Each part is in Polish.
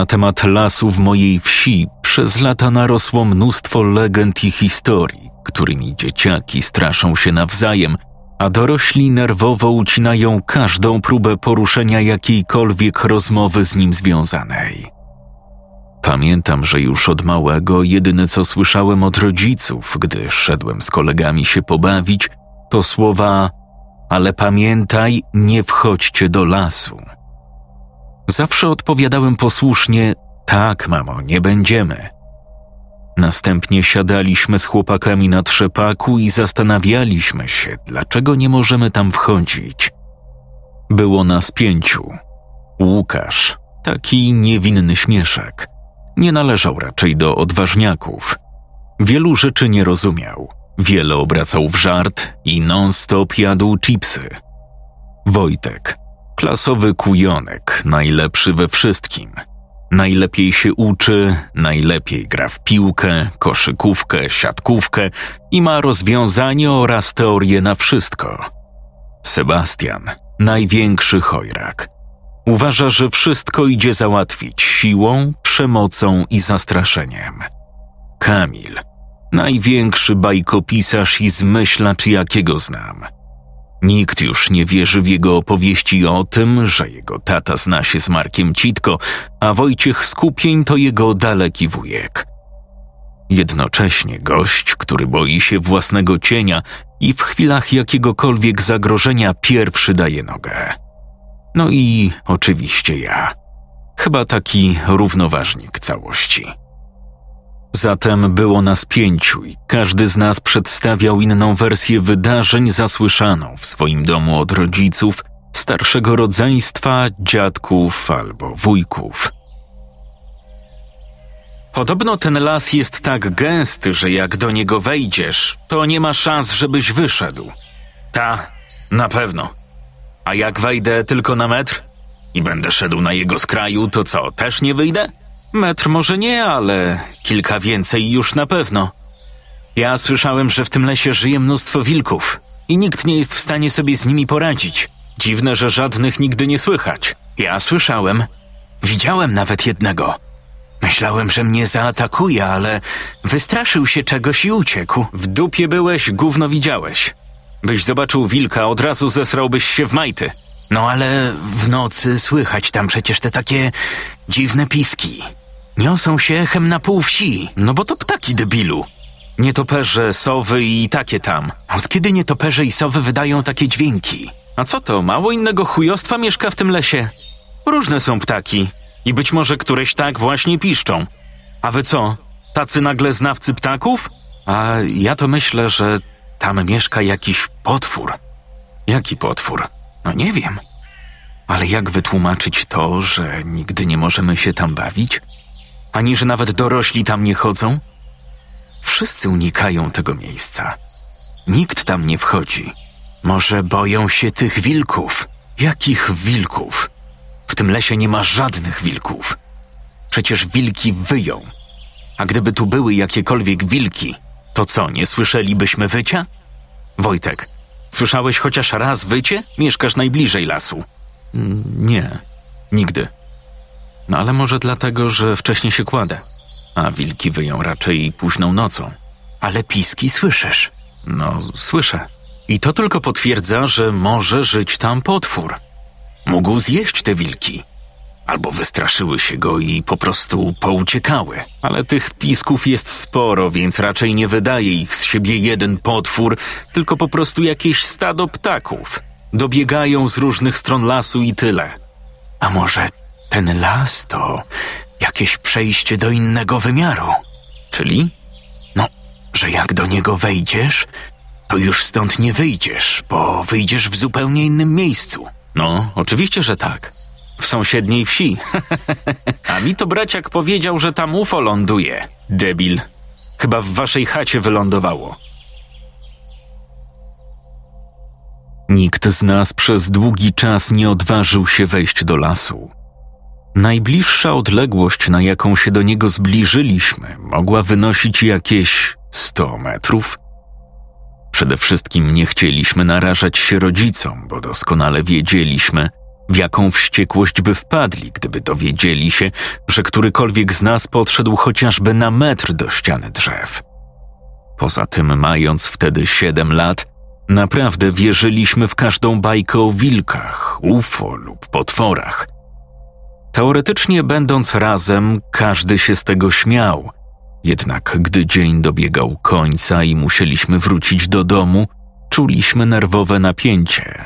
Na temat lasu w mojej wsi przez lata narosło mnóstwo legend i historii, którymi dzieciaki straszą się nawzajem, a dorośli nerwowo ucinają każdą próbę poruszenia jakiejkolwiek rozmowy z nim związanej. Pamiętam, że już od małego jedyne co słyszałem od rodziców, gdy szedłem z kolegami się pobawić, to słowa: Ale pamiętaj, nie wchodźcie do lasu. Zawsze odpowiadałem posłusznie: Tak, mamo, nie będziemy. Następnie siadaliśmy z chłopakami na trzepaku i zastanawialiśmy się, dlaczego nie możemy tam wchodzić. Było nas pięciu. Łukasz, taki niewinny śmieszek, nie należał raczej do odważniaków. Wielu rzeczy nie rozumiał, wiele obracał w żart i non-stop jadł chipsy. Wojtek, klasowy kujonek, najlepszy we wszystkim – Najlepiej się uczy, najlepiej gra w piłkę, koszykówkę, siatkówkę i ma rozwiązanie oraz teorię na wszystko. Sebastian, największy chojrak. Uważa, że wszystko idzie załatwić siłą, przemocą i zastraszeniem. Kamil, największy bajkopisarz i zmyślacz, jakiego znam – Nikt już nie wierzy w jego opowieści o tym, że jego tata zna się z Markiem Citko, a Wojciech Skupień to jego daleki wujek. Jednocześnie gość, który boi się własnego cienia i w chwilach jakiegokolwiek zagrożenia pierwszy daje nogę. No i oczywiście ja. Chyba taki równoważnik całości. Zatem było nas pięciu i każdy z nas przedstawiał inną wersję wydarzeń zasłyszaną w swoim domu od rodziców, starszego rodzeństwa, dziadków albo wujków. Podobno ten las jest tak gęsty, że jak do niego wejdziesz, to nie ma szans, żebyś wyszedł. Ta, na pewno. A jak wejdę tylko na metr i będę szedł na jego skraju, to co, też nie wyjdę? Metr może nie, ale kilka więcej już na pewno. Ja słyszałem, że w tym lesie żyje mnóstwo wilków i nikt nie jest w stanie sobie z nimi poradzić. Dziwne, że żadnych nigdy nie słychać. Ja słyszałem. Widziałem nawet jednego. Myślałem, że mnie zaatakuje, ale wystraszył się czegoś i uciekł. W dupie byłeś, gówno widziałeś. Byś zobaczył wilka, od razu zesrałbyś się w majty. No ale w nocy słychać tam przecież te takie dziwne piski. Niosą się echem na pół wsi, no bo to ptaki debilu. Nietoperze, sowy i takie tam. Od kiedy nietoperze i sowy wydają takie dźwięki? A co to, mało innego chujostwa mieszka w tym lesie? Różne są ptaki i być może któreś tak właśnie piszczą. A wy co, tacy nagle znawcy ptaków? A ja to myślę, że tam mieszka jakiś potwór. Jaki potwór? No nie wiem. Ale jak wytłumaczyć to, że nigdy nie możemy się tam bawić? Ani że nawet dorośli tam nie chodzą? Wszyscy unikają tego miejsca. Nikt tam nie wchodzi. Może boją się tych wilków? Jakich wilków? W tym lesie nie ma żadnych wilków. Przecież wilki wyją. A gdyby tu były jakiekolwiek wilki, to co, nie słyszelibyśmy wycia? Wojtek, słyszałeś chociaż raz wycie? Mieszkasz najbliżej lasu. Nie, nigdy. No ale może dlatego, że wcześniej się kładę, a wilki wyją raczej późną nocą. Ale piski słyszysz? No, słyszę. I to tylko potwierdza, że może żyć tam potwór. Mógł zjeść te wilki. Albo wystraszyły się go i po prostu pouciekały. Ale tych pisków jest sporo, więc raczej nie wydaje ich z siebie jeden potwór, tylko po prostu jakieś stado ptaków. Dobiegają z różnych stron lasu i tyle. A może ten las to jakieś przejście do innego wymiaru. Czyli? No, że jak do niego wejdziesz, to już stąd nie wyjdziesz, bo wyjdziesz w zupełnie innym miejscu. No, oczywiście, że tak. W sąsiedniej wsi. A mi to braciak powiedział, że tam UFO ląduje. Debil. Chyba w waszej chacie wylądowało. Nikt z nas przez długi czas nie odważył się wejść do lasu. Najbliższa odległość, na jaką się do niego zbliżyliśmy, mogła wynosić jakieś 100 metrów. Przede wszystkim nie chcieliśmy narażać się rodzicom, bo doskonale wiedzieliśmy, w jaką wściekłość by wpadli, gdyby dowiedzieli się, że którykolwiek z nas podszedł chociażby na metr do ściany drzew. Poza tym, mając wtedy siedem lat, naprawdę wierzyliśmy w każdą bajkę o wilkach, UFO lub potworach. Teoretycznie będąc razem, każdy się z tego śmiał, jednak gdy dzień dobiegał końca i musieliśmy wrócić do domu, czuliśmy nerwowe napięcie.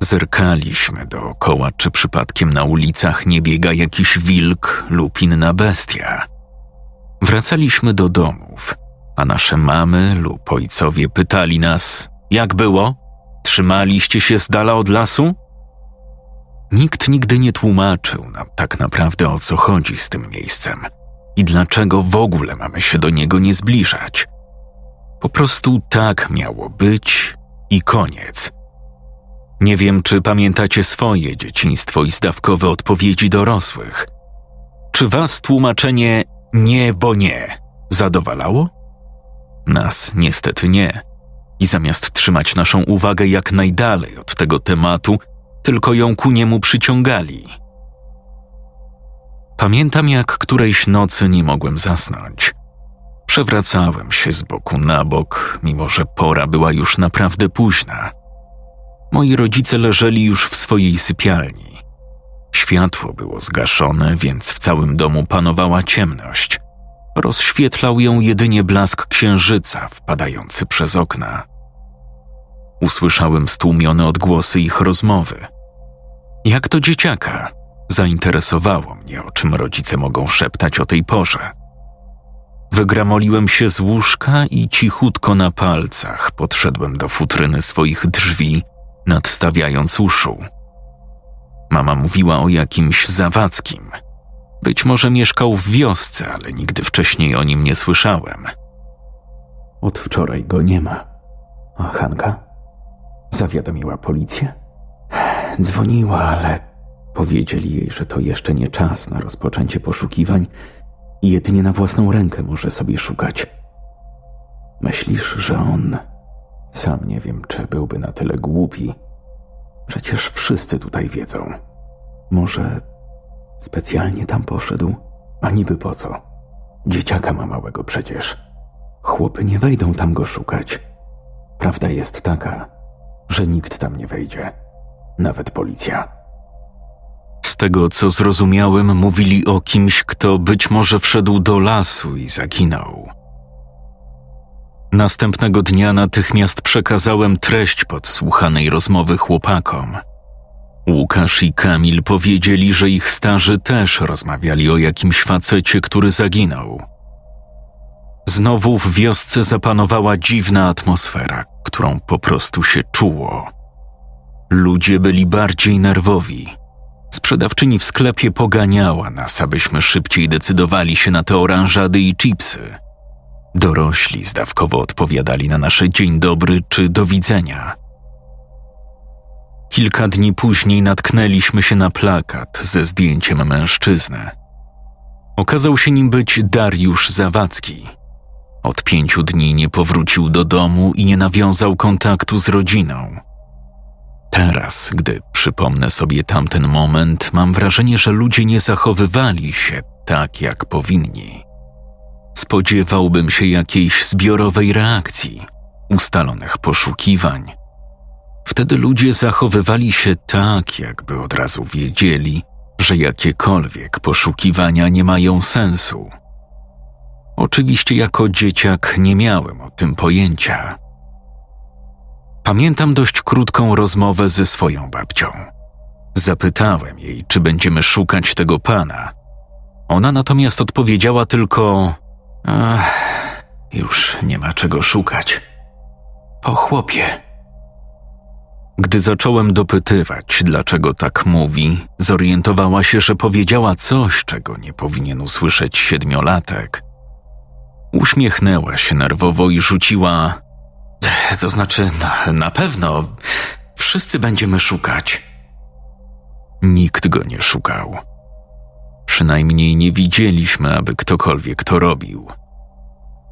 Zerkaliśmy dookoła, czy przypadkiem na ulicach nie biega jakiś wilk lub inna bestia. Wracaliśmy do domów, a nasze mamy lub ojcowie pytali nas, jak było? Trzymaliście się z dala od lasu? Nikt nigdy nie tłumaczył nam tak naprawdę o co chodzi z tym miejscem i dlaczego w ogóle mamy się do niego nie zbliżać. Po prostu tak miało być i koniec. Nie wiem, czy pamiętacie swoje dzieciństwo i zdawkowe odpowiedzi dorosłych. Czy was tłumaczenie nie, bo nie zadowalało? Nas niestety nie. I zamiast trzymać naszą uwagę jak najdalej od tego tematu, tylko ją ku niemu przyciągali. Pamiętam, jak którejś nocy nie mogłem zasnąć. Przewracałem się z boku na bok, mimo że pora była już naprawdę późna. Moi rodzice leżeli już w swojej sypialni. Światło było zgaszone, więc w całym domu panowała ciemność. Rozświetlał ją jedynie blask księżyca wpadający przez okna. Usłyszałem stłumione odgłosy ich rozmowy. Jak to dzieciaka? Zainteresowało mnie, o czym rodzice mogą szeptać o tej porze. Wygramoliłem się z łóżka i cichutko na palcach podszedłem do futryny swoich drzwi, nadstawiając uszu. Mama mówiła o jakimś Zawadzkim. Być może mieszkał w wiosce, ale nigdy wcześniej o nim nie słyszałem. Od wczoraj go nie ma. A Hanka? Zawiadomiła policję? Dzwoniła, ale powiedzieli jej, że to jeszcze nie czas na rozpoczęcie poszukiwań i jedynie na własną rękę może sobie szukać. Myślisz, że on. Sam nie wiem, czy byłby na tyle głupi. Przecież wszyscy tutaj wiedzą. Może specjalnie tam poszedł, a niby po co? Dzieciaka ma małego przecież. Chłopy nie wejdą tam go szukać. Prawda jest taka, że nikt tam nie wejdzie, nawet policja. Z tego, co zrozumiałem, mówili o kimś, kto być może wszedł do lasu i zaginął. Następnego dnia natychmiast przekazałem treść podsłuchanej rozmowy chłopakom. Łukasz i Kamil powiedzieli, że ich starzy też rozmawiali o jakimś facecie, który zaginął. Znowu w wiosce zapanowała dziwna atmosfera, którą po prostu się czuło. Ludzie byli bardziej nerwowi. Sprzedawczyni w sklepie poganiała nas, abyśmy szybciej decydowali się na te oranżady i chipsy. Dorośli zdawkowo odpowiadali na nasze dzień dobry czy do widzenia. Kilka dni później natknęliśmy się na plakat ze zdjęciem mężczyzny. Okazał się nim być Dariusz Zawadzki. Od pięciu dni nie powrócił do domu i nie nawiązał kontaktu z rodziną. Teraz, gdy przypomnę sobie tamten moment, mam wrażenie, że ludzie nie zachowywali się tak, jak powinni. Spodziewałbym się jakiejś zbiorowej reakcji, ustalonych poszukiwań. Wtedy ludzie zachowywali się tak, jakby od razu wiedzieli, że jakiekolwiek poszukiwania nie mają sensu. Oczywiście, jako dzieciak nie miałem o tym pojęcia. Pamiętam dość krótką rozmowę ze swoją babcią. Zapytałem jej, czy będziemy szukać tego pana. Ona natomiast odpowiedziała tylko: Ach, już nie ma czego szukać. Po chłopie. Gdy zacząłem dopytywać, dlaczego tak mówi, zorientowała się, że powiedziała coś, czego nie powinien usłyszeć siedmiolatek. Uśmiechnęła się nerwowo i rzuciła: To znaczy, na, na pewno. wszyscy będziemy szukać. Nikt go nie szukał. Przynajmniej nie widzieliśmy, aby ktokolwiek to robił.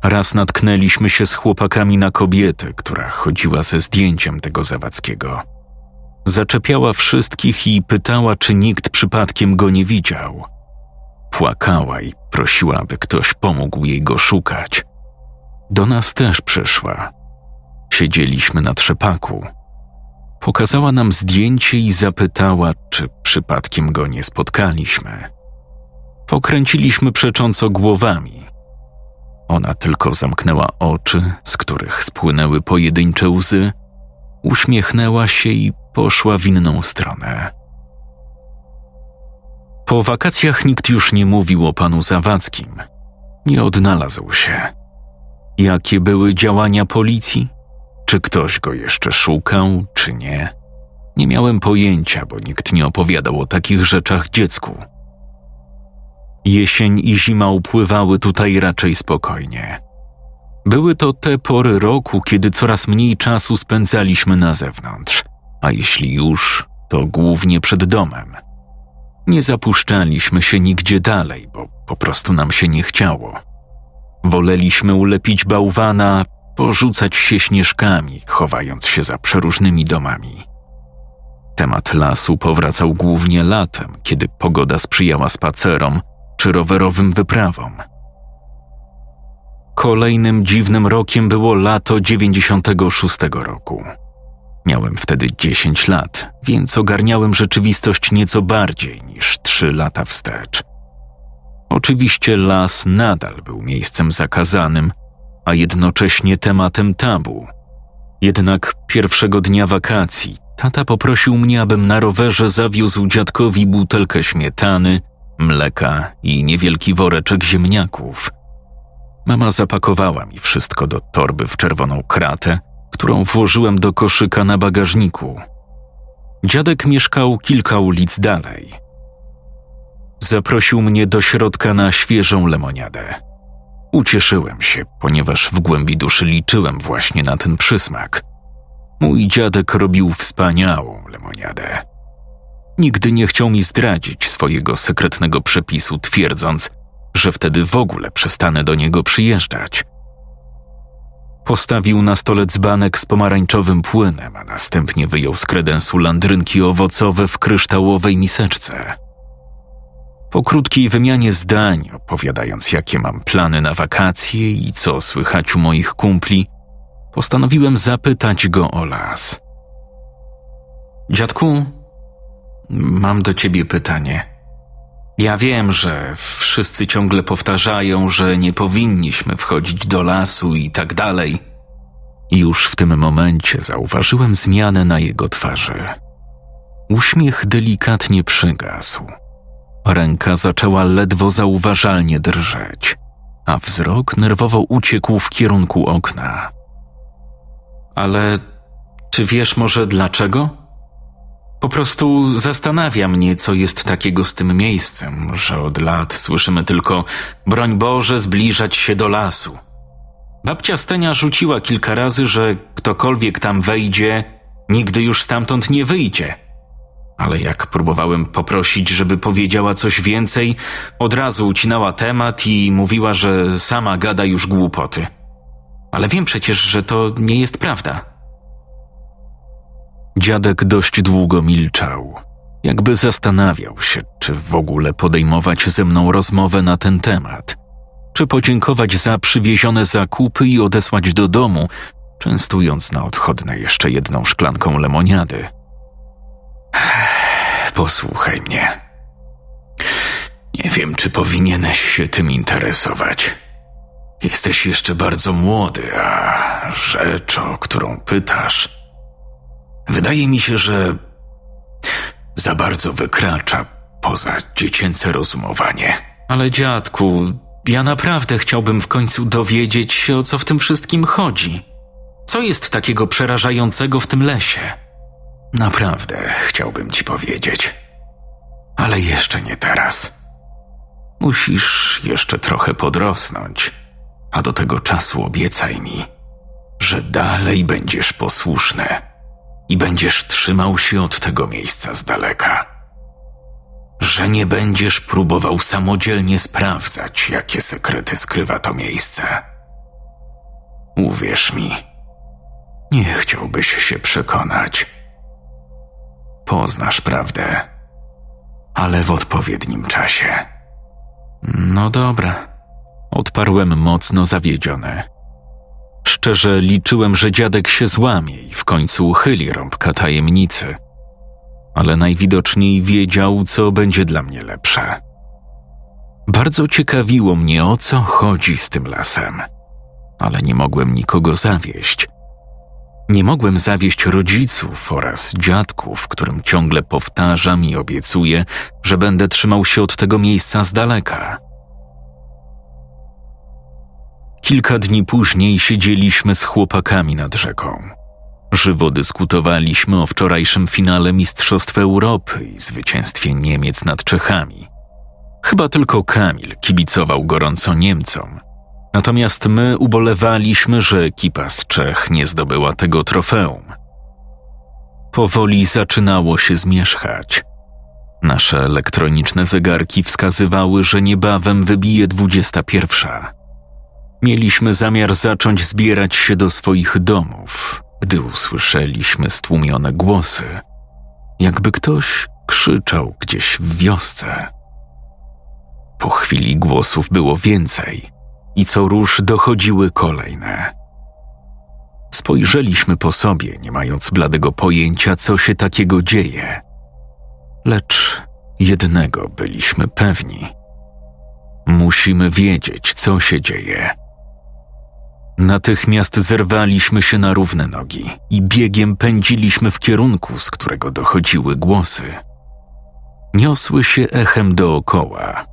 Raz natknęliśmy się z chłopakami na kobietę, która chodziła ze zdjęciem tego Zawadzkiego. Zaczepiała wszystkich i pytała, czy nikt przypadkiem go nie widział. Płakała i prosiła, aby ktoś pomógł jej go szukać. Do nas też przyszła. Siedzieliśmy na trzepaku. Pokazała nam zdjęcie i zapytała, czy przypadkiem go nie spotkaliśmy. Pokręciliśmy przecząco głowami. Ona tylko zamknęła oczy, z których spłynęły pojedyncze łzy, uśmiechnęła się i poszła w inną stronę. Po wakacjach nikt już nie mówił o panu Zawadzkim. Nie odnalazł się. Jakie były działania policji? Czy ktoś go jeszcze szukał, czy nie? Nie miałem pojęcia, bo nikt nie opowiadał o takich rzeczach dziecku. Jesień i zima upływały tutaj raczej spokojnie. Były to te pory roku, kiedy coraz mniej czasu spędzaliśmy na zewnątrz, a jeśli już, to głównie przed domem. Nie zapuszczaliśmy się nigdzie dalej, bo po prostu nam się nie chciało. Woleliśmy ulepić bałwana, porzucać się śnieżkami, chowając się za przeróżnymi domami. Temat lasu powracał głównie latem, kiedy pogoda sprzyjała spacerom czy rowerowym wyprawom. Kolejnym dziwnym rokiem było lato 96 roku. Miałem wtedy 10 lat, więc ogarniałem rzeczywistość nieco bardziej niż 3 lata wstecz. Oczywiście las nadal był miejscem zakazanym, a jednocześnie tematem tabu. Jednak pierwszego dnia wakacji tata poprosił mnie, abym na rowerze zawiózł dziadkowi butelkę śmietany, mleka i niewielki woreczek ziemniaków. Mama zapakowała mi wszystko do torby w czerwoną kratę, którą włożyłem do koszyka na bagażniku. Dziadek mieszkał kilka ulic dalej. Zaprosił mnie do środka na świeżą lemoniadę. Ucieszyłem się, ponieważ w głębi duszy liczyłem właśnie na ten przysmak. Mój dziadek robił wspaniałą lemoniadę. Nigdy nie chciał mi zdradzić swojego sekretnego przepisu, twierdząc, że wtedy w ogóle przestanę do niego przyjeżdżać. Postawił na stole dzbanek z pomarańczowym płynem, a następnie wyjął z kredensu landrynki owocowe w kryształowej miseczce. Po krótkiej wymianie zdań, opowiadając jakie mam plany na wakacje i co słychać u moich kumpli, postanowiłem zapytać go o las. Dziadku, mam do ciebie pytanie. Ja wiem, że wszyscy ciągle powtarzają, że nie powinniśmy wchodzić do lasu i tak dalej. Już w tym momencie zauważyłem zmianę na jego twarzy. Uśmiech delikatnie przygasł. Ręka zaczęła ledwo zauważalnie drżeć, a wzrok nerwowo uciekł w kierunku okna. Ale czy wiesz może dlaczego? Po prostu zastanawia mnie, co jest takiego z tym miejscem, że od lat słyszymy tylko broń Boże zbliżać się do lasu. Babcia Stenia rzuciła kilka razy, że ktokolwiek tam wejdzie, nigdy już stamtąd nie wyjdzie. Ale jak próbowałem poprosić, żeby powiedziała coś więcej, od razu ucinała temat i mówiła, że sama gada już głupoty. Ale wiem przecież, że to nie jest prawda. Dziadek dość długo milczał, jakby zastanawiał się, czy w ogóle podejmować ze mną rozmowę na ten temat, czy podziękować za przywiezione zakupy i odesłać do domu, częstując na odchodne jeszcze jedną szklanką lemoniady. Posłuchaj mnie. Nie wiem, czy powinieneś się tym interesować. Jesteś jeszcze bardzo młody, a rzecz, o którą pytasz, Wydaje mi się, że za bardzo wykracza poza dziecięce rozumowanie. Ale dziadku, ja naprawdę chciałbym w końcu dowiedzieć się, o co w tym wszystkim chodzi. Co jest takiego przerażającego w tym lesie? Naprawdę chciałbym ci powiedzieć. Ale jeszcze nie teraz. Musisz jeszcze trochę podrosnąć, a do tego czasu obiecaj mi, że dalej będziesz posłuszny i będziesz trzymał się od tego miejsca z daleka. Że nie będziesz próbował samodzielnie sprawdzać, jakie sekrety skrywa to miejsce. Uwierz mi, nie chciałbyś się przekonać. Poznasz prawdę, ale w odpowiednim czasie. No dobra, odparłem mocno zawiedziony. Szczerze liczyłem, że dziadek się złamie i w końcu uchyli rąbka tajemnicy, ale najwidoczniej wiedział, co będzie dla mnie lepsze. Bardzo ciekawiło mnie, o co chodzi z tym lasem, ale nie mogłem nikogo zawieść. Nie mogłem zawieść rodziców oraz dziadków, którym ciągle powtarzam i obiecuję, że będę trzymał się od tego miejsca z daleka. Kilka dni później siedzieliśmy z chłopakami nad rzeką. Żywo dyskutowaliśmy o wczorajszym finale Mistrzostw Europy i zwycięstwie Niemiec nad Czechami. Chyba tylko Kamil kibicował gorąco Niemcom. Natomiast my ubolewaliśmy, że ekipa z Czech nie zdobyła tego trofeum. Powoli zaczynało się zmierzchać. Nasze elektroniczne zegarki wskazywały, że niebawem wybije dwudziesta pierwsza. Mieliśmy zamiar zacząć zbierać się do swoich domów, gdy usłyszeliśmy stłumione głosy, jakby ktoś krzyczał gdzieś w wiosce. Po chwili głosów było więcej i co róż dochodziły kolejne. Spojrzeliśmy po sobie, nie mając bladego pojęcia, co się takiego dzieje. Lecz jednego byliśmy pewni. Musimy wiedzieć, co się dzieje. Natychmiast zerwaliśmy się na równe nogi i biegiem pędziliśmy w kierunku, z którego dochodziły głosy. Niosły się echem dookoła,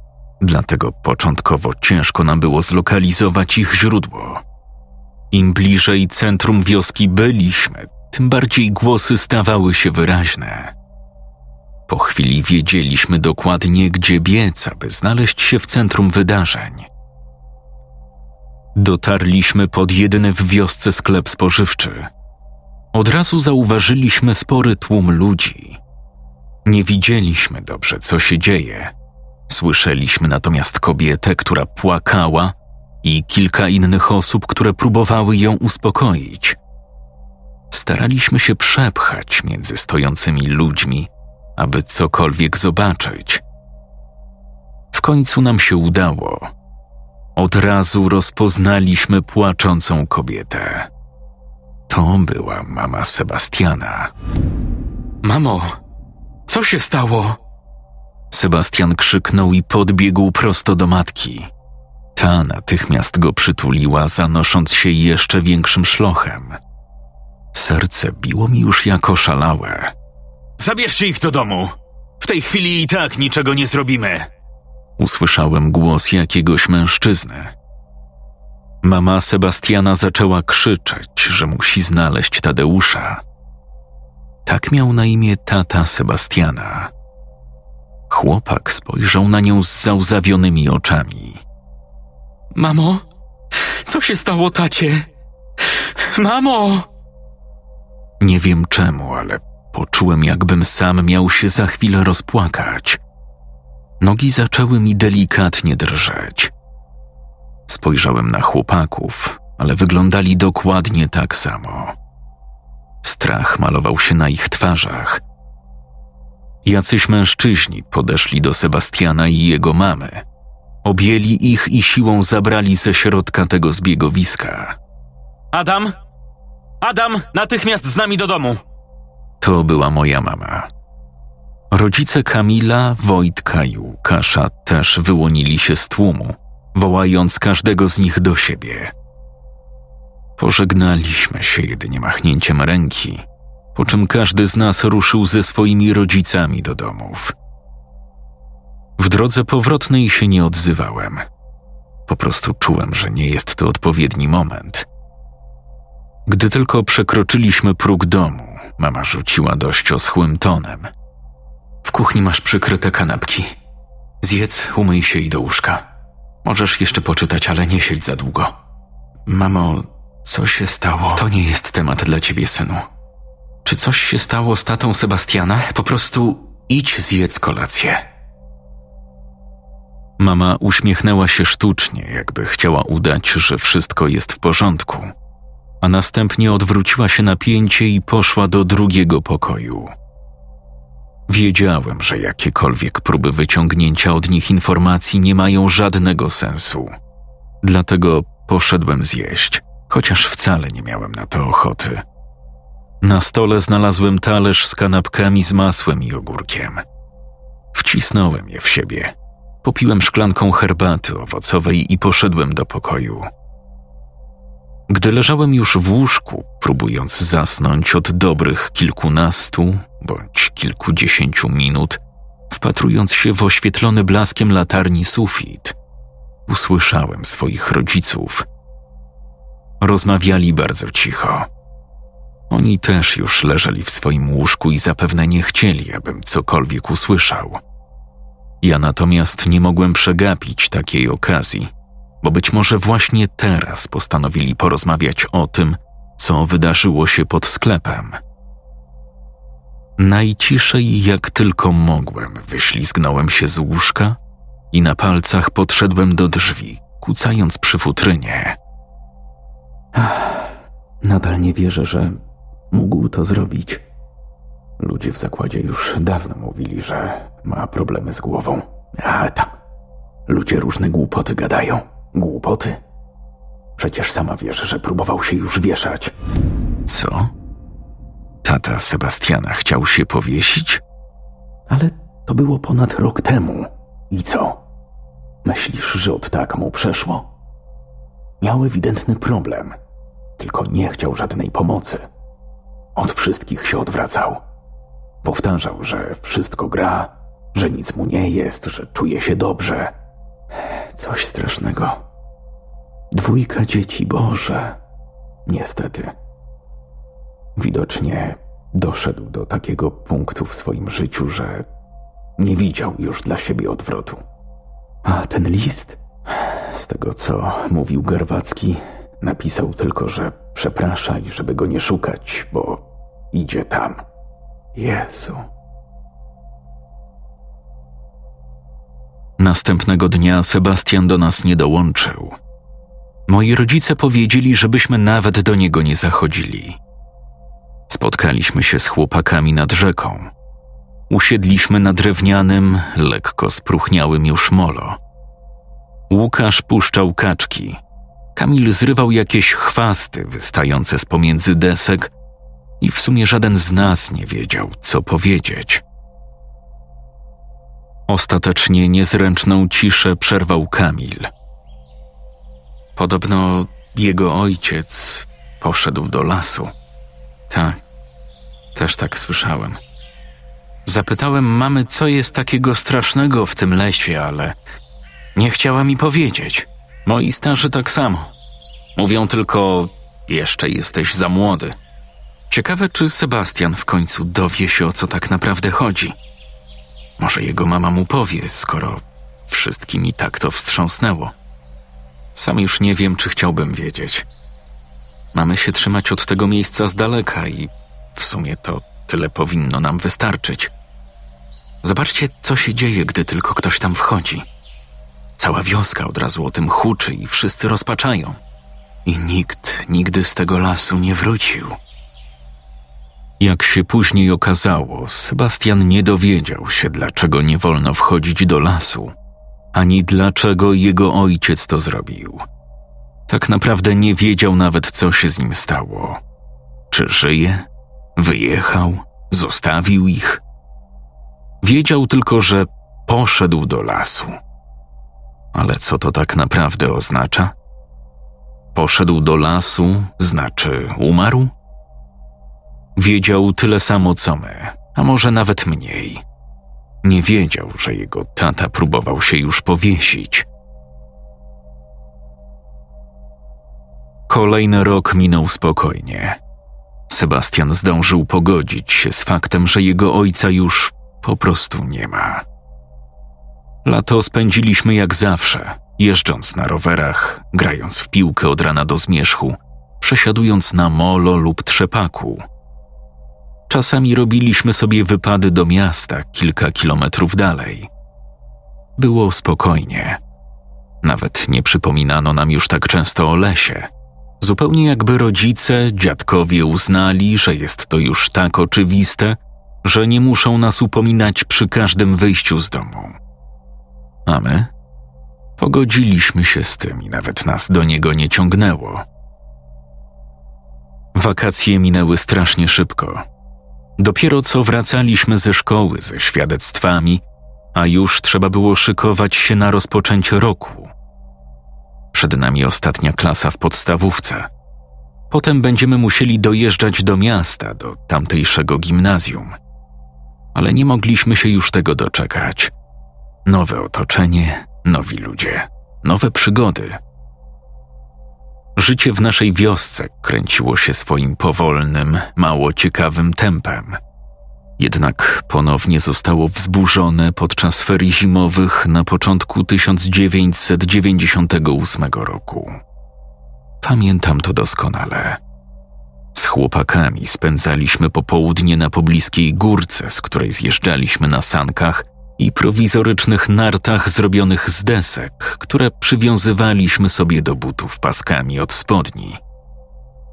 dlatego początkowo ciężko nam było zlokalizować ich źródło. Im bliżej centrum wioski byliśmy, tym bardziej głosy stawały się wyraźne. Po chwili wiedzieliśmy dokładnie, gdzie biec, aby znaleźć się w centrum wydarzeń. Dotarliśmy pod jedyny w wiosce sklep spożywczy. Od razu zauważyliśmy spory tłum ludzi. Nie widzieliśmy dobrze, co się dzieje. Słyszeliśmy natomiast kobietę, która płakała i kilka innych osób, które próbowały ją uspokoić. Staraliśmy się przepchać między stojącymi ludźmi, aby cokolwiek zobaczyć. W końcu nam się udało od razu rozpoznaliśmy płaczącą kobietę. To była mama Sebastiana. Mamo, co się stało? Sebastian krzyknął i podbiegł prosto do matki. Ta natychmiast go przytuliła, zanosząc się jeszcze większym szlochem. Serce biło mi już jako szalałe. Zabierzcie ich do domu! W tej chwili i tak niczego nie zrobimy! usłyszałem głos jakiegoś mężczyzny. Mama Sebastiana zaczęła krzyczeć, że musi znaleźć Tadeusza. Tak miał na imię tata Sebastiana. Chłopak spojrzał na nią z załzawionymi oczami. Mamo, co się stało, tacie? Mamo! Nie wiem czemu, ale poczułem, jakbym sam miał się za chwilę rozpłakać. Nogi zaczęły mi delikatnie drżeć. Spojrzałem na chłopaków, ale wyglądali dokładnie tak samo. Strach malował się na ich twarzach. Jacyś mężczyźni podeszli do Sebastiana i jego mamy. Objęli ich i siłą zabrali ze środka tego zbiegowiska. Adam! Adam, natychmiast z nami do domu! To była moja mama. Rodzice Kamila, Wojtka i Łukasza też wyłonili się z tłumu, wołając każdego z nich do siebie. Pożegnaliśmy się jedynie machnięciem ręki, po czym każdy z nas ruszył ze swoimi rodzicami do domów. W drodze powrotnej się nie odzywałem. Po prostu czułem, że nie jest to odpowiedni moment. Gdy tylko przekroczyliśmy próg domu, mama rzuciła dość oschłym tonem – w kuchni masz przykryte kanapki. Zjedz, umyj się i do łóżka. Możesz jeszcze poczytać, ale nie siedź za długo. Mamo, co się stało? To nie jest temat dla ciebie, synu. Czy coś się stało z tatą Sebastiana? Po prostu idź zjedz kolację. Mama uśmiechnęła się sztucznie, jakby chciała udać, że wszystko jest w porządku, a następnie odwróciła się na pięcie i poszła do drugiego pokoju. Wiedziałem, że jakiekolwiek próby wyciągnięcia od nich informacji nie mają żadnego sensu. Dlatego poszedłem zjeść, chociaż wcale nie miałem na to ochoty. Na stole znalazłem talerz z kanapkami z masłem i ogórkiem. Wcisnąłem je w siebie. Popiłem szklanką herbaty owocowej i poszedłem do pokoju. Gdy leżałem już w łóżku, próbując zasnąć od dobrych kilkunastu bądź kilkudziesięciu minut, wpatrując się w oświetlony blaskiem latarni sufit, usłyszałem swoich rodziców. Rozmawiali bardzo cicho. Oni też już leżeli w swoim łóżku i zapewne nie chcieli, abym cokolwiek usłyszał. Ja natomiast nie mogłem przegapić takiej okazji, bo być może właśnie teraz postanowili porozmawiać o tym, co wydarzyło się pod sklepem. Najciszej jak tylko mogłem, wyślizgnąłem się z łóżka i na palcach podszedłem do drzwi, kucając przy futrynie. Nadal nie wierzę, że mógł to zrobić. Ludzie w zakładzie już dawno mówili, że ma problemy z głową. A tam. Ludzie różne głupoty gadają. Głupoty? Przecież sama wiesz, że próbował się już wieszać. Co? Tata Sebastiana chciał się powiesić? Ale to było ponad rok temu. I co? Myślisz, że od tak mu przeszło? Miał ewidentny problem, tylko nie chciał żadnej pomocy. Od wszystkich się odwracał. Powtarzał, że wszystko gra, że nic mu nie jest, że czuje się dobrze. Coś strasznego. Dwójka dzieci, Boże. Niestety. Widocznie doszedł do takiego punktu w swoim życiu, że nie widział już dla siebie odwrotu. A ten list, z tego co mówił Garwacki, napisał tylko, że przeprasza i żeby go nie szukać, bo idzie tam. Jezu. Następnego dnia Sebastian do nas nie dołączył. Moi rodzice powiedzieli, żebyśmy nawet do niego nie zachodzili. Spotkaliśmy się z chłopakami nad rzeką. Usiedliśmy na drewnianym, lekko spruchniałym już molo. Łukasz puszczał kaczki. Kamil zrywał jakieś chwasty wystające z pomiędzy desek i w sumie żaden z nas nie wiedział, co powiedzieć. Ostatecznie niezręczną ciszę przerwał Kamil. Podobno jego ojciec poszedł do lasu. Tak, też tak słyszałem. Zapytałem mamy, co jest takiego strasznego w tym lesie, ale nie chciała mi powiedzieć. Moi starzy tak samo. Mówią tylko: Jeszcze jesteś za młody. Ciekawe, czy Sebastian w końcu dowie się, o co tak naprawdę chodzi. Może jego mama mu powie, skoro wszystkim i tak to wstrząsnęło. Sam już nie wiem, czy chciałbym wiedzieć. Mamy się trzymać od tego miejsca z daleka i w sumie to tyle powinno nam wystarczyć. Zobaczcie, co się dzieje, gdy tylko ktoś tam wchodzi. Cała wioska od razu o tym huczy i wszyscy rozpaczają. I nikt nigdy z tego lasu nie wrócił. Jak się później okazało, Sebastian nie dowiedział się, dlaczego nie wolno wchodzić do lasu, ani dlaczego jego ojciec to zrobił. Tak naprawdę nie wiedział nawet, co się z nim stało. Czy żyje? Wyjechał? Zostawił ich? Wiedział tylko, że poszedł do lasu. Ale co to tak naprawdę oznacza? Poszedł do lasu, znaczy umarł? Wiedział tyle samo co my, a może nawet mniej. Nie wiedział, że jego tata próbował się już powiesić. Kolejny rok minął spokojnie. Sebastian zdążył pogodzić się z faktem, że jego ojca już po prostu nie ma. Lato spędziliśmy jak zawsze, jeżdżąc na rowerach, grając w piłkę od rana do zmierzchu, przesiadując na molo lub trzepaku. Czasami robiliśmy sobie wypady do miasta kilka kilometrów dalej. Było spokojnie. Nawet nie przypominano nam już tak często o lesie. Zupełnie jakby rodzice, dziadkowie uznali, że jest to już tak oczywiste, że nie muszą nas upominać przy każdym wyjściu z domu. A my? Pogodziliśmy się z tym i nawet nas do niego nie ciągnęło. Wakacje minęły strasznie szybko. Dopiero co wracaliśmy ze szkoły ze świadectwami, a już trzeba było szykować się na rozpoczęcie roku. Przed nami ostatnia klasa w podstawówce. Potem będziemy musieli dojeżdżać do miasta, do tamtejszego gimnazjum. Ale nie mogliśmy się już tego doczekać. Nowe otoczenie, nowi ludzie, nowe przygody. Życie w naszej wiosce kręciło się swoim powolnym, mało ciekawym tempem. Jednak ponownie zostało wzburzone podczas ferii zimowych na początku 1998 roku. Pamiętam to doskonale. Z chłopakami spędzaliśmy popołudnie na pobliskiej górce, z której zjeżdżaliśmy na sankach i prowizorycznych nartach zrobionych z desek, które przywiązywaliśmy sobie do butów paskami od spodni.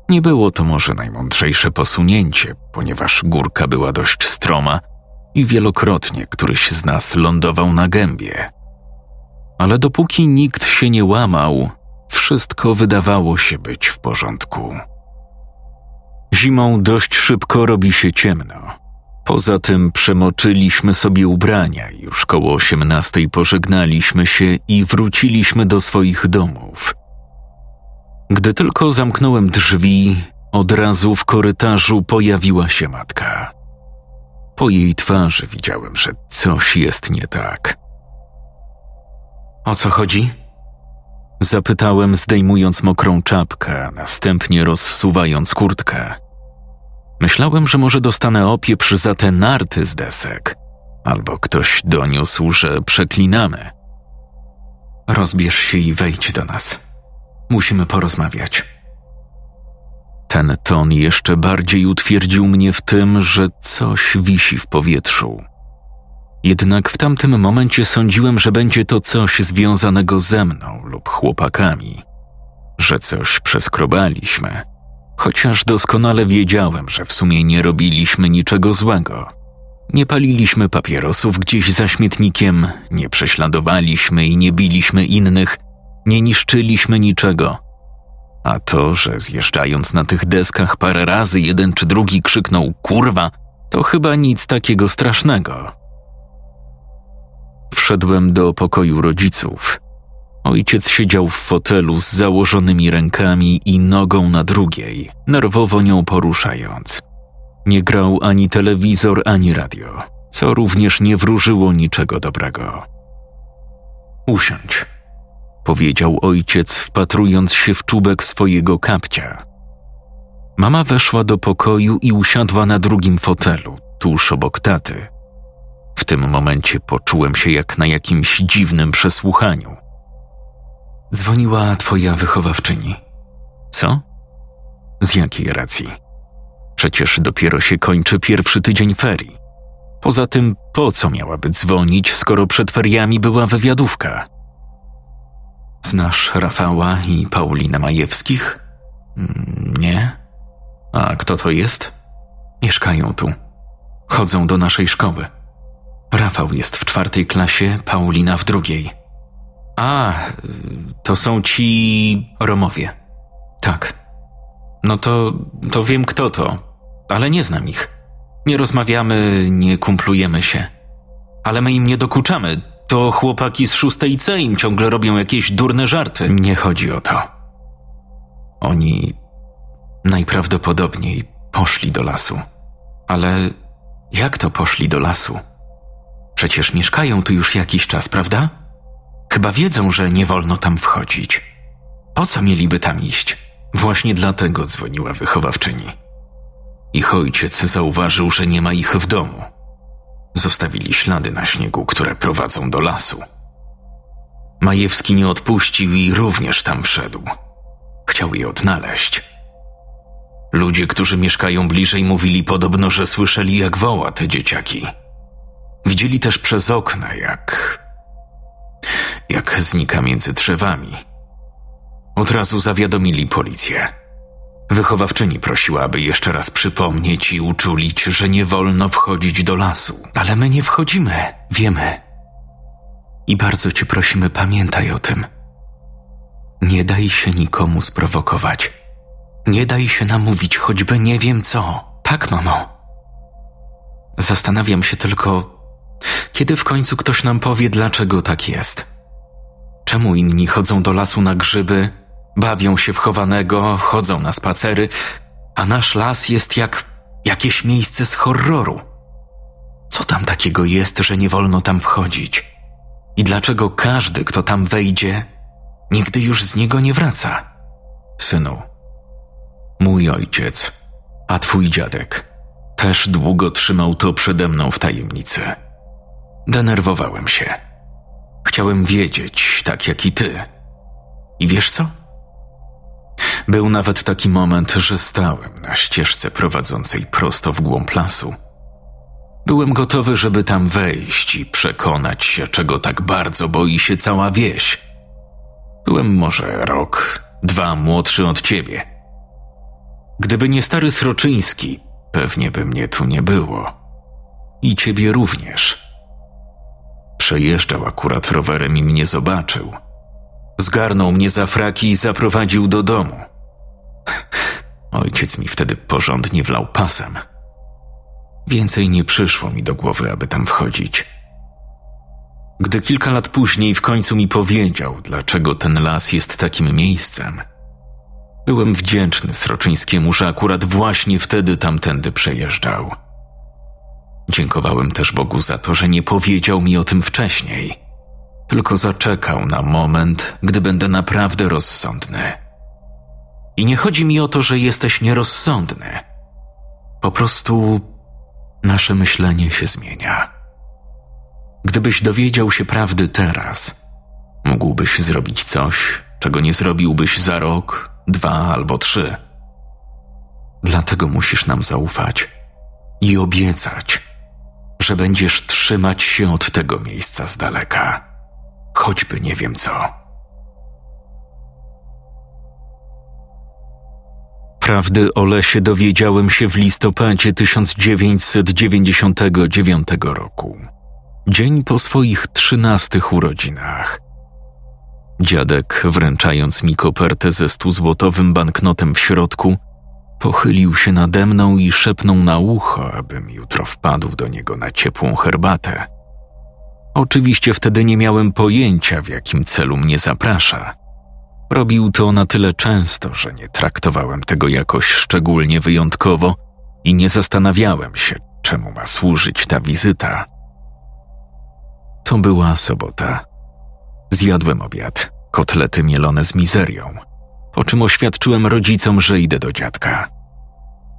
Nie było to może najmądrzejsze posunięcie, ponieważ górka była dość stroma i wielokrotnie któryś z nas lądował na gębie. Ale dopóki nikt się nie łamał, wszystko wydawało się być w porządku. Zimą dość szybko robi się ciemno. Poza tym przemoczyliśmy sobie ubrania, już koło osiemnastej pożegnaliśmy się i wróciliśmy do swoich domów. Gdy tylko zamknąłem drzwi, od razu w korytarzu pojawiła się matka. Po jej twarzy widziałem, że coś jest nie tak. O co chodzi? Zapytałem, zdejmując mokrą czapkę, następnie rozsuwając kurtkę. Myślałem, że może dostanę opieprz za te narty z desek, albo ktoś doniósł, że przeklinamy. Rozbierz się i wejdź do nas. Musimy porozmawiać. Ten ton jeszcze bardziej utwierdził mnie w tym, że coś wisi w powietrzu. Jednak w tamtym momencie sądziłem, że będzie to coś związanego ze mną lub chłopakami, że coś przeskrobaliśmy, chociaż doskonale wiedziałem, że w sumie nie robiliśmy niczego złego. Nie paliliśmy papierosów gdzieś za śmietnikiem, nie prześladowaliśmy i nie biliśmy innych, nie niszczyliśmy niczego. A to, że zjeżdżając na tych deskach parę razy jeden czy drugi krzyknął kurwa, to chyba nic takiego strasznego. Wszedłem do pokoju rodziców. Ojciec siedział w fotelu z założonymi rękami i nogą na drugiej, nerwowo nią poruszając. Nie grał ani telewizor, ani radio, co również nie wróżyło niczego dobrego. Usiądź, powiedział ojciec, wpatrując się w czubek swojego kapcia. Mama weszła do pokoju i usiadła na drugim fotelu, tuż obok taty. W tym momencie poczułem się jak na jakimś dziwnym przesłuchaniu. Dzwoniła twoja wychowawczyni. Co? Z jakiej racji? Przecież dopiero się kończy pierwszy tydzień ferii. Poza tym, po co miałaby dzwonić, skoro przed feriami była wywiadówka? Znasz Rafała i Paulinę Majewskich? Mm, nie. A kto to jest? Mieszkają tu. Chodzą do naszej szkoły. Rafał jest w czwartej klasie, Paulina w drugiej. A, to są ci Romowie. Tak. No to, to wiem kto to, ale nie znam ich. Nie rozmawiamy, nie kumplujemy się. Ale my im nie dokuczamy. To chłopaki z szóstej C im ciągle robią jakieś durne żarty. Nie chodzi o to. Oni najprawdopodobniej poszli do lasu. Ale jak to poszli do lasu? Przecież mieszkają tu już jakiś czas, prawda? Chyba wiedzą, że nie wolno tam wchodzić. Po co mieliby tam iść? Właśnie dlatego dzwoniła wychowawczyni. Ich ojciec zauważył, że nie ma ich w domu. Zostawili ślady na śniegu, które prowadzą do lasu. Majewski nie odpuścił i również tam wszedł. Chciał je odnaleźć. Ludzie, którzy mieszkają bliżej, mówili podobno, że słyszeli, jak woła te dzieciaki. Widzieli też przez okna, jak. Jak znika między drzewami. Od razu zawiadomili policję. Wychowawczyni prosiła, aby jeszcze raz przypomnieć i uczulić, że nie wolno wchodzić do lasu. Ale my nie wchodzimy, wiemy. I bardzo cię prosimy, pamiętaj o tym. Nie daj się nikomu sprowokować. Nie daj się namówić, choćby nie wiem co. Tak, mamo. Zastanawiam się tylko, kiedy w końcu ktoś nam powie, dlaczego tak jest. Czemu inni chodzą do lasu na grzyby, bawią się w chowanego, chodzą na spacery, a nasz las jest jak jakieś miejsce z horroru? Co tam takiego jest, że nie wolno tam wchodzić? I dlaczego każdy, kto tam wejdzie, nigdy już z niego nie wraca? Synu, mój ojciec, a twój dziadek też długo trzymał to przede mną w tajemnicy. Denerwowałem się. Chciałem wiedzieć, tak jak i ty. I wiesz co? Był nawet taki moment, że stałem na ścieżce prowadzącej prosto w głąb lasu. Byłem gotowy, żeby tam wejść i przekonać się, czego tak bardzo boi się cała wieś. Byłem może rok, dwa młodszy od ciebie. Gdyby nie stary Sroczyński, pewnie by mnie tu nie było. I ciebie również. Przejeżdżał akurat rowerem i mnie zobaczył. Zgarnął mnie za fraki i zaprowadził do domu. Ojciec mi wtedy porządnie wlał pasem. Więcej nie przyszło mi do głowy, aby tam wchodzić. Gdy kilka lat później w końcu mi powiedział, dlaczego ten las jest takim miejscem, byłem wdzięczny Sroczyńskiemu, że akurat właśnie wtedy tamtędy przejeżdżał. Dziękowałem też Bogu za to, że nie powiedział mi o tym wcześniej, tylko zaczekał na moment, gdy będę naprawdę rozsądny. I nie chodzi mi o to, że jesteś nierozsądny. Po prostu nasze myślenie się zmienia. Gdybyś dowiedział się prawdy teraz, mógłbyś zrobić coś, czego nie zrobiłbyś za rok, dwa albo trzy. Dlatego musisz nam zaufać i obiecać, że będziesz trzymać się od tego miejsca z daleka, choćby nie wiem co. Prawdy o lesie dowiedziałem się w listopadzie 1999 roku, dzień po swoich trzynastych urodzinach. Dziadek, wręczając mi kopertę ze stuzłotowym banknotem w środku, pochylił się nade mną i szepnął na ucho, abym jutro wpadł do niego na ciepłą herbatę. Oczywiście wtedy nie miałem pojęcia, w jakim celu mnie zaprasza – Robił to na tyle często, że nie traktowałem tego jakoś szczególnie wyjątkowo i nie zastanawiałem się, czemu ma służyć ta wizyta. To była sobota. Zjadłem obiad, kotlety mielone z mizerią, po czym oświadczyłem rodzicom, że idę do dziadka.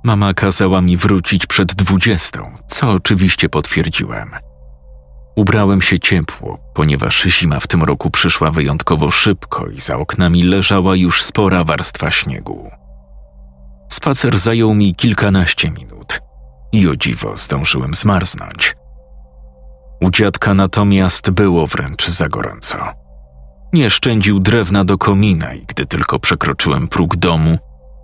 Mama kazała mi wrócić przed dwudziestą, co oczywiście potwierdziłem – Ubrałem się ciepło, ponieważ zima w tym roku przyszła wyjątkowo szybko i za oknami leżała już spora warstwa śniegu. Spacer zajął mi kilkanaście minut i o dziwo zdążyłem zmarznąć. U dziadka natomiast było wręcz za gorąco. Nie szczędził drewna do komina i gdy tylko przekroczyłem próg domu,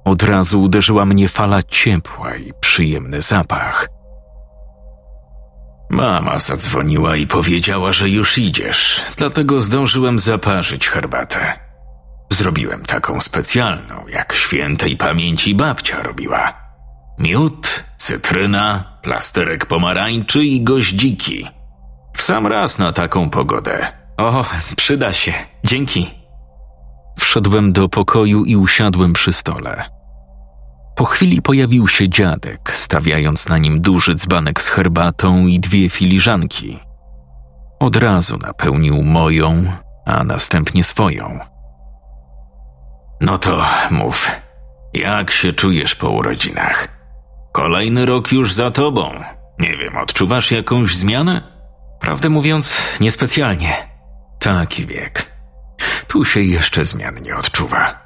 od razu uderzyła mnie fala ciepła i przyjemny zapach – Mama zadzwoniła i powiedziała, że już idziesz, dlatego zdążyłem zaparzyć herbatę. Zrobiłem taką specjalną, jak świętej pamięci babcia robiła. Miód, cytryna, plasterek pomarańczy i goździki. W sam raz na taką pogodę. O, przyda się. Dzięki. Wszedłem do pokoju i usiadłem przy stole. Po chwili pojawił się dziadek, stawiając na nim duży dzbanek z herbatą i dwie filiżanki. Od razu napełnił moją, a następnie swoją. No to mów, jak się czujesz po urodzinach? Kolejny rok już za tobą. Nie wiem, odczuwasz jakąś zmianę? Prawdę mówiąc, niespecjalnie. Taki wiek. Tu się jeszcze zmian nie odczuwa.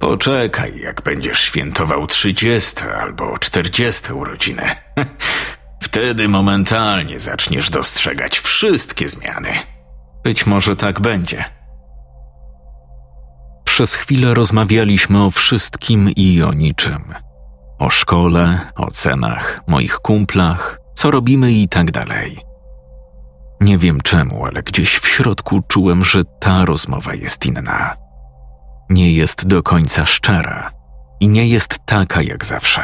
Poczekaj, jak będziesz świętował trzydzieste albo czterdzieste urodziny. Wtedy momentalnie zaczniesz dostrzegać wszystkie zmiany. Być może tak będzie. Przez chwilę rozmawialiśmy o wszystkim i o niczym. O szkole, o cenach, moich kumplach, co robimy i tak dalej. Nie wiem czemu, ale gdzieś w środku czułem, że ta rozmowa jest inna. Nie jest do końca szczera i nie jest taka jak zawsze.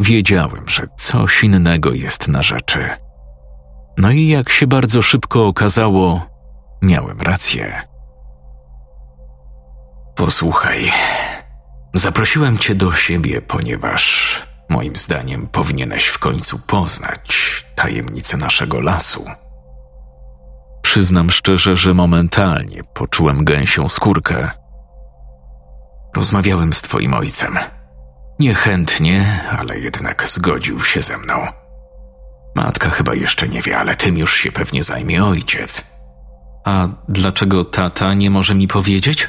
Wiedziałem, że coś innego jest na rzeczy. No i jak się bardzo szybko okazało, miałem rację. Posłuchaj, zaprosiłem cię do siebie, ponieważ moim zdaniem powinieneś w końcu poznać tajemnicę naszego lasu. Przyznam szczerze, że momentalnie poczułem gęsią skórkę. Rozmawiałem z twoim ojcem. Niechętnie, ale jednak zgodził się ze mną. Matka chyba jeszcze nie wie, ale tym już się pewnie zajmie ojciec. A dlaczego tata nie może mi powiedzieć?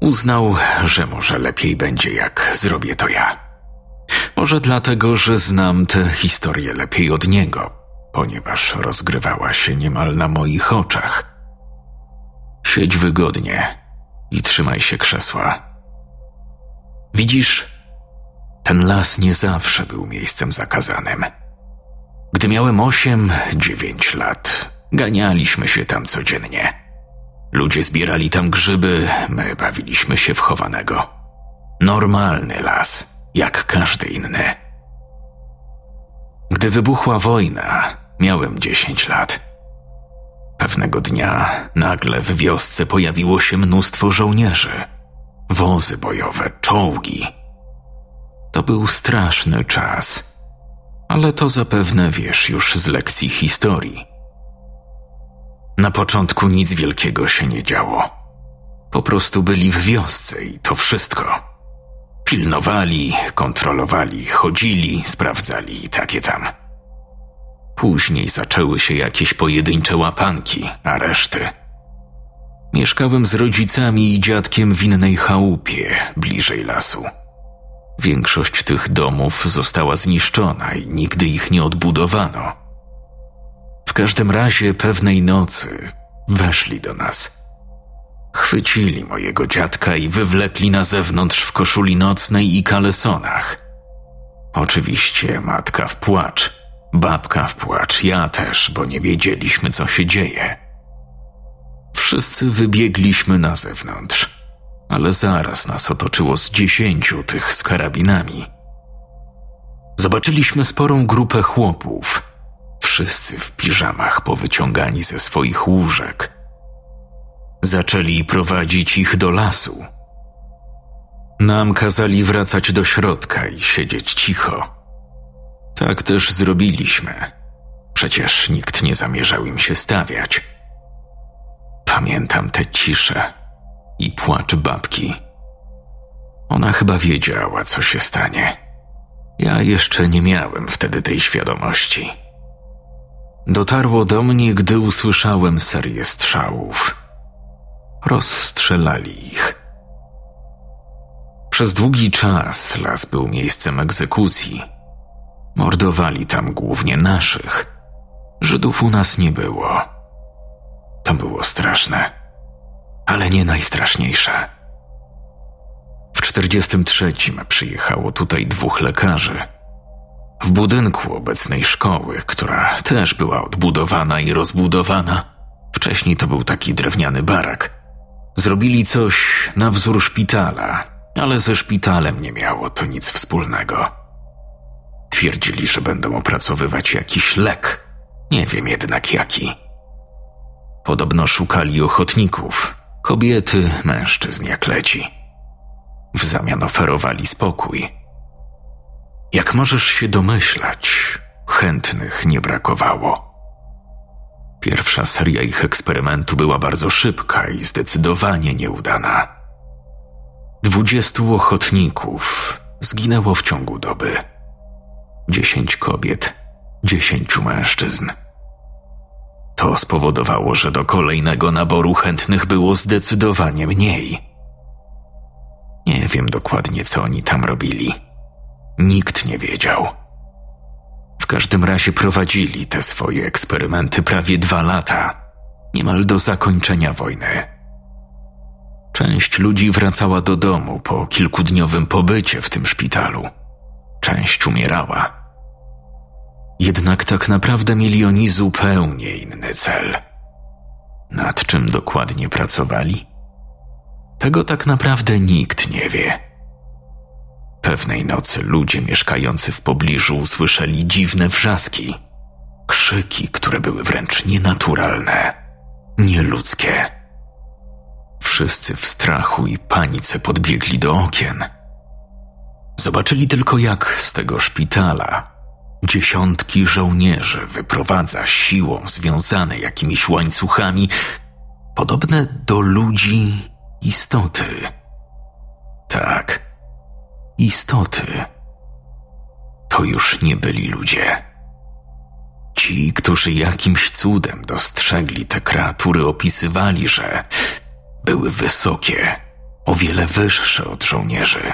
Uznał, że może lepiej będzie, jak zrobię to ja. Może dlatego, że znam tę historię lepiej od niego, ponieważ rozgrywała się niemal na moich oczach. Siedź wygodnie i trzymaj się krzesła. Widzisz, ten las nie zawsze był miejscem zakazanym. Gdy miałem osiem, dziewięć lat, ganialiśmy się tam codziennie. Ludzie zbierali tam grzyby, my bawiliśmy się w chowanego. Normalny las, jak każdy inny. Gdy wybuchła wojna, miałem dziesięć lat. Pewnego dnia nagle w wiosce pojawiło się mnóstwo żołnierzy. Wozy bojowe, czołgi. To był straszny czas, ale to zapewne wiesz już z lekcji historii. Na początku nic wielkiego się nie działo. Po prostu byli w wiosce i to wszystko. Pilnowali, kontrolowali, chodzili, sprawdzali i takie tam. Później zaczęły się jakieś pojedyncze łapanki, areszty. Mieszkałem z rodzicami i dziadkiem w innej chałupie, bliżej lasu. Większość tych domów została zniszczona i nigdy ich nie odbudowano. W każdym razie pewnej nocy weszli do nas. Chwycili mojego dziadka i wywlekli na zewnątrz w koszuli nocnej i kalesonach. Oczywiście matka w płacz, babka w płacz, ja też, bo nie wiedzieliśmy, co się dzieje. Wszyscy wybiegliśmy na zewnątrz, ale zaraz nas otoczyło z dziesięciu tych z karabinami. Zobaczyliśmy sporą grupę chłopów – wszyscy w piżamach powyciągani ze swoich łóżek. Zaczęli prowadzić ich do lasu. Nam kazali wracać do środka i siedzieć cicho. Tak też zrobiliśmy. Przecież nikt nie zamierzał im się stawiać. Pamiętam tę ciszę i płacz babki. Ona chyba wiedziała, co się stanie. Ja jeszcze nie miałem wtedy tej świadomości. Dotarło do mnie, gdy usłyszałem serię strzałów. Rozstrzelali ich. Przez długi czas las był miejscem egzekucji. Mordowali tam głównie naszych. Żydów u nas nie było. To było straszne, ale nie najstraszniejsze. W 43 przyjechało tutaj dwóch lekarzy – w budynku obecnej szkoły, która też była odbudowana i rozbudowana, wcześniej to był taki drewniany barak, zrobili coś na wzór szpitala, ale ze szpitalem nie miało to nic wspólnego. Twierdzili, że będą opracowywać jakiś lek, nie wiem jednak jaki. Podobno szukali ochotników, kobiety, mężczyzn jak leci. W zamian oferowali spokój jak możesz się domyślać, chętnych nie brakowało. Pierwsza seria ich eksperymentu była bardzo szybka i zdecydowanie nieudana. Dwudziestu ochotników zginęło w ciągu doby. Dziesięć kobiet, dziesięciu mężczyzn. To spowodowało, że do kolejnego naboru chętnych było zdecydowanie mniej. Nie wiem dokładnie, co oni tam robili. Nikt nie wiedział. Każdym razie prowadzili te swoje eksperymenty prawie dwa lata, niemal do zakończenia wojny. Część ludzi wracała do domu po kilkudniowym pobycie w tym szpitalu. Część umierała. Jednak tak naprawdę mieli oni zupełnie inny cel. Nad czym dokładnie pracowali? Tego tak naprawdę nikt nie wie. Pewnej nocy ludzie mieszkający w pobliżu usłyszeli dziwne wrzaski, krzyki, które były wręcz nienaturalne, nieludzkie. Wszyscy w strachu i panice podbiegli do okien. Zobaczyli tylko, jak z tego szpitala dziesiątki żołnierzy wyprowadza siłą związane jakimiś łańcuchami, podobne do ludzi istoty. Tak, istoty. To już nie byli ludzie. Ci, którzy jakimś cudem dostrzegli te kreatury, opisywali, że były wysokie, o wiele wyższe od żołnierzy.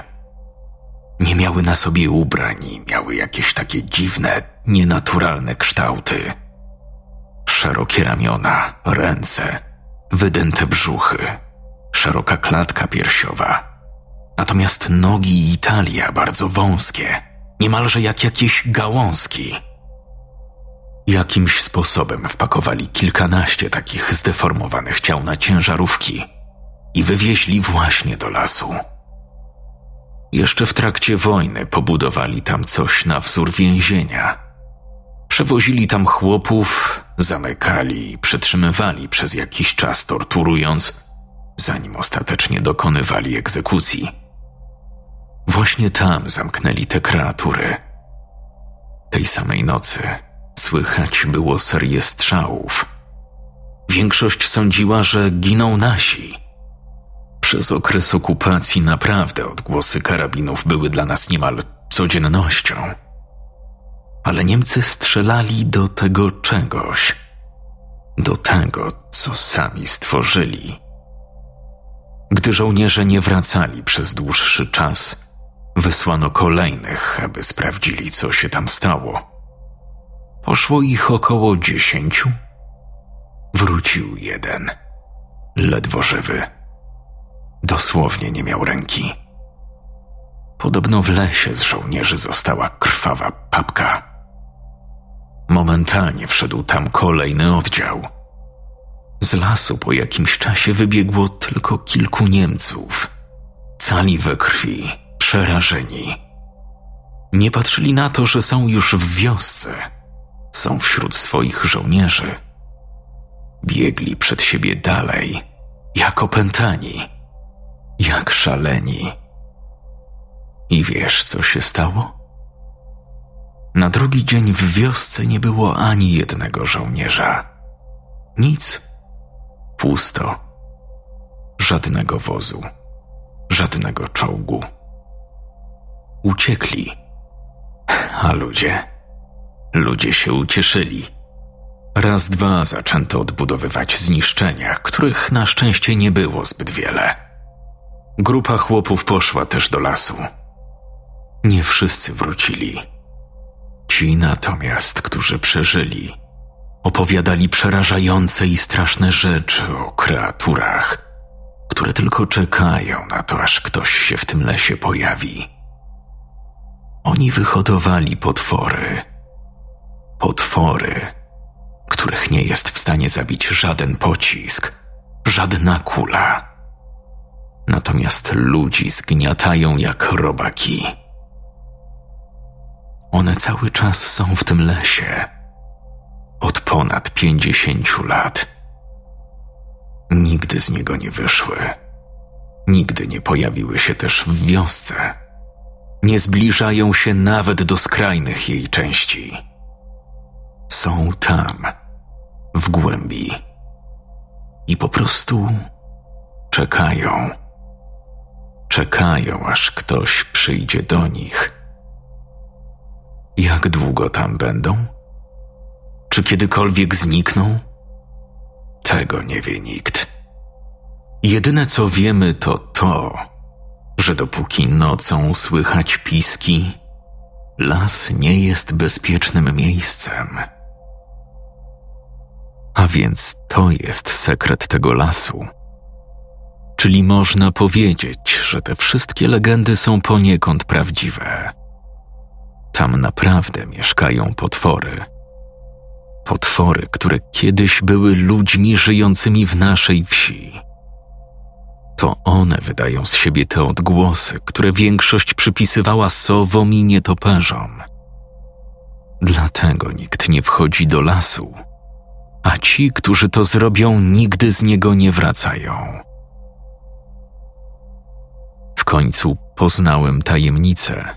Nie miały na sobie ubrań miały jakieś takie dziwne, nienaturalne kształty. Szerokie ramiona, ręce, wydęte brzuchy, szeroka klatka piersiowa. Natomiast nogi i talia bardzo wąskie, niemalże jak jakieś gałązki. Jakimś sposobem wpakowali kilkanaście takich zdeformowanych ciał na ciężarówki i wywieźli właśnie do lasu. Jeszcze w trakcie wojny pobudowali tam coś na wzór więzienia. Przewozili tam chłopów, zamykali i przetrzymywali przez jakiś czas, torturując, zanim ostatecznie dokonywali egzekucji. Właśnie tam zamknęli te kreatury. Tej samej nocy słychać było serię strzałów. Większość sądziła, że giną nasi. Przez okres okupacji naprawdę odgłosy karabinów były dla nas niemal codziennością. Ale Niemcy strzelali do tego czegoś, do tego, co sami stworzyli. Gdy żołnierze nie wracali przez dłuższy czas, wysłano kolejnych, aby sprawdzili, co się tam stało. Poszło ich około dziesięciu. Wrócił jeden, ledwo żywy. Dosłownie nie miał ręki. Podobno w lesie z żołnierzy została krwawa papka. Momentalnie wszedł tam kolejny oddział. Z lasu po jakimś czasie wybiegło tylko kilku Niemców. Cali we krwi, przerażeni. Nie patrzyli na to, że są już w wiosce. Są wśród swoich żołnierzy. Biegli przed siebie dalej, jak opętani jak szaleni. I wiesz, co się stało? Na drugi dzień w wiosce nie było ani jednego żołnierza. Nic. Pusto. Żadnego wozu. Żadnego czołgu. Uciekli. A ludzie. Ludzie się ucieszyli. Raz, dwa zaczęto odbudowywać zniszczenia, których na szczęście nie było zbyt wiele. Grupa chłopów poszła też do lasu. Nie wszyscy wrócili. Ci natomiast, którzy przeżyli, opowiadali przerażające i straszne rzeczy o kreaturach, które tylko czekają na to, aż ktoś się w tym lesie pojawi. Oni wyhodowali potwory. Potwory, których nie jest w stanie zabić żaden pocisk, żadna kula natomiast ludzi zgniatają jak robaki. One cały czas są w tym lesie. Od ponad pięćdziesięciu lat. Nigdy z niego nie wyszły. Nigdy nie pojawiły się też w wiosce. Nie zbliżają się nawet do skrajnych jej części. Są tam, w głębi. I po prostu czekają czekają, aż ktoś przyjdzie do nich. Jak długo tam będą? Czy kiedykolwiek znikną? Tego nie wie nikt. Jedyne co wiemy to to, że dopóki nocą słychać piski, las nie jest bezpiecznym miejscem. A więc to jest sekret tego lasu. Czyli można powiedzieć, że te wszystkie legendy są poniekąd prawdziwe. Tam naprawdę mieszkają potwory. Potwory, które kiedyś były ludźmi żyjącymi w naszej wsi. To one wydają z siebie te odgłosy, które większość przypisywała sowom i nietoperzom. Dlatego nikt nie wchodzi do lasu, a ci, którzy to zrobią, nigdy z niego nie wracają. W końcu poznałem tajemnicę.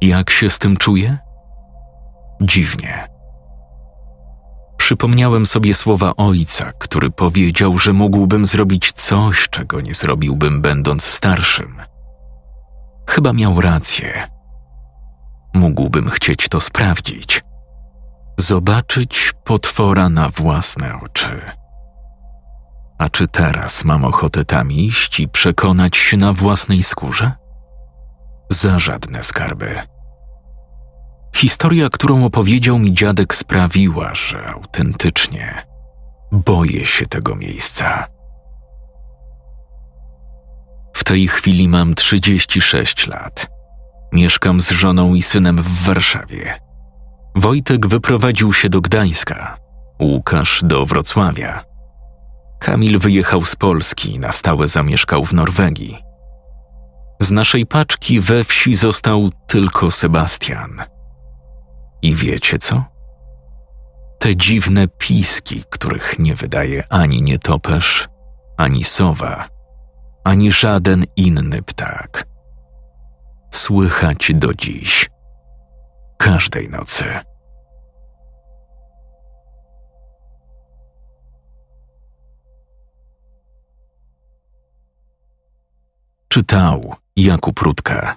Jak się z tym czuję? Dziwnie. Przypomniałem sobie słowa ojca, który powiedział, że mógłbym zrobić coś, czego nie zrobiłbym, będąc starszym. Chyba miał rację. Mógłbym chcieć to sprawdzić. Zobaczyć potwora na własne oczy. A czy teraz mam ochotę tam iść i przekonać się na własnej skórze? Za żadne skarby. Historia, którą opowiedział mi dziadek, sprawiła, że autentycznie boję się tego miejsca. W tej chwili mam 36 lat. Mieszkam z żoną i synem w Warszawie. Wojtek wyprowadził się do Gdańska, Łukasz do Wrocławia. Kamil wyjechał z Polski i na stałe zamieszkał w Norwegii. Z naszej paczki we wsi został tylko Sebastian. I wiecie co? Te dziwne piski, których nie wydaje ani nietoperz, ani sowa, ani żaden inny ptak. Słychać do dziś, każdej nocy. Czytał Jakub Rutka.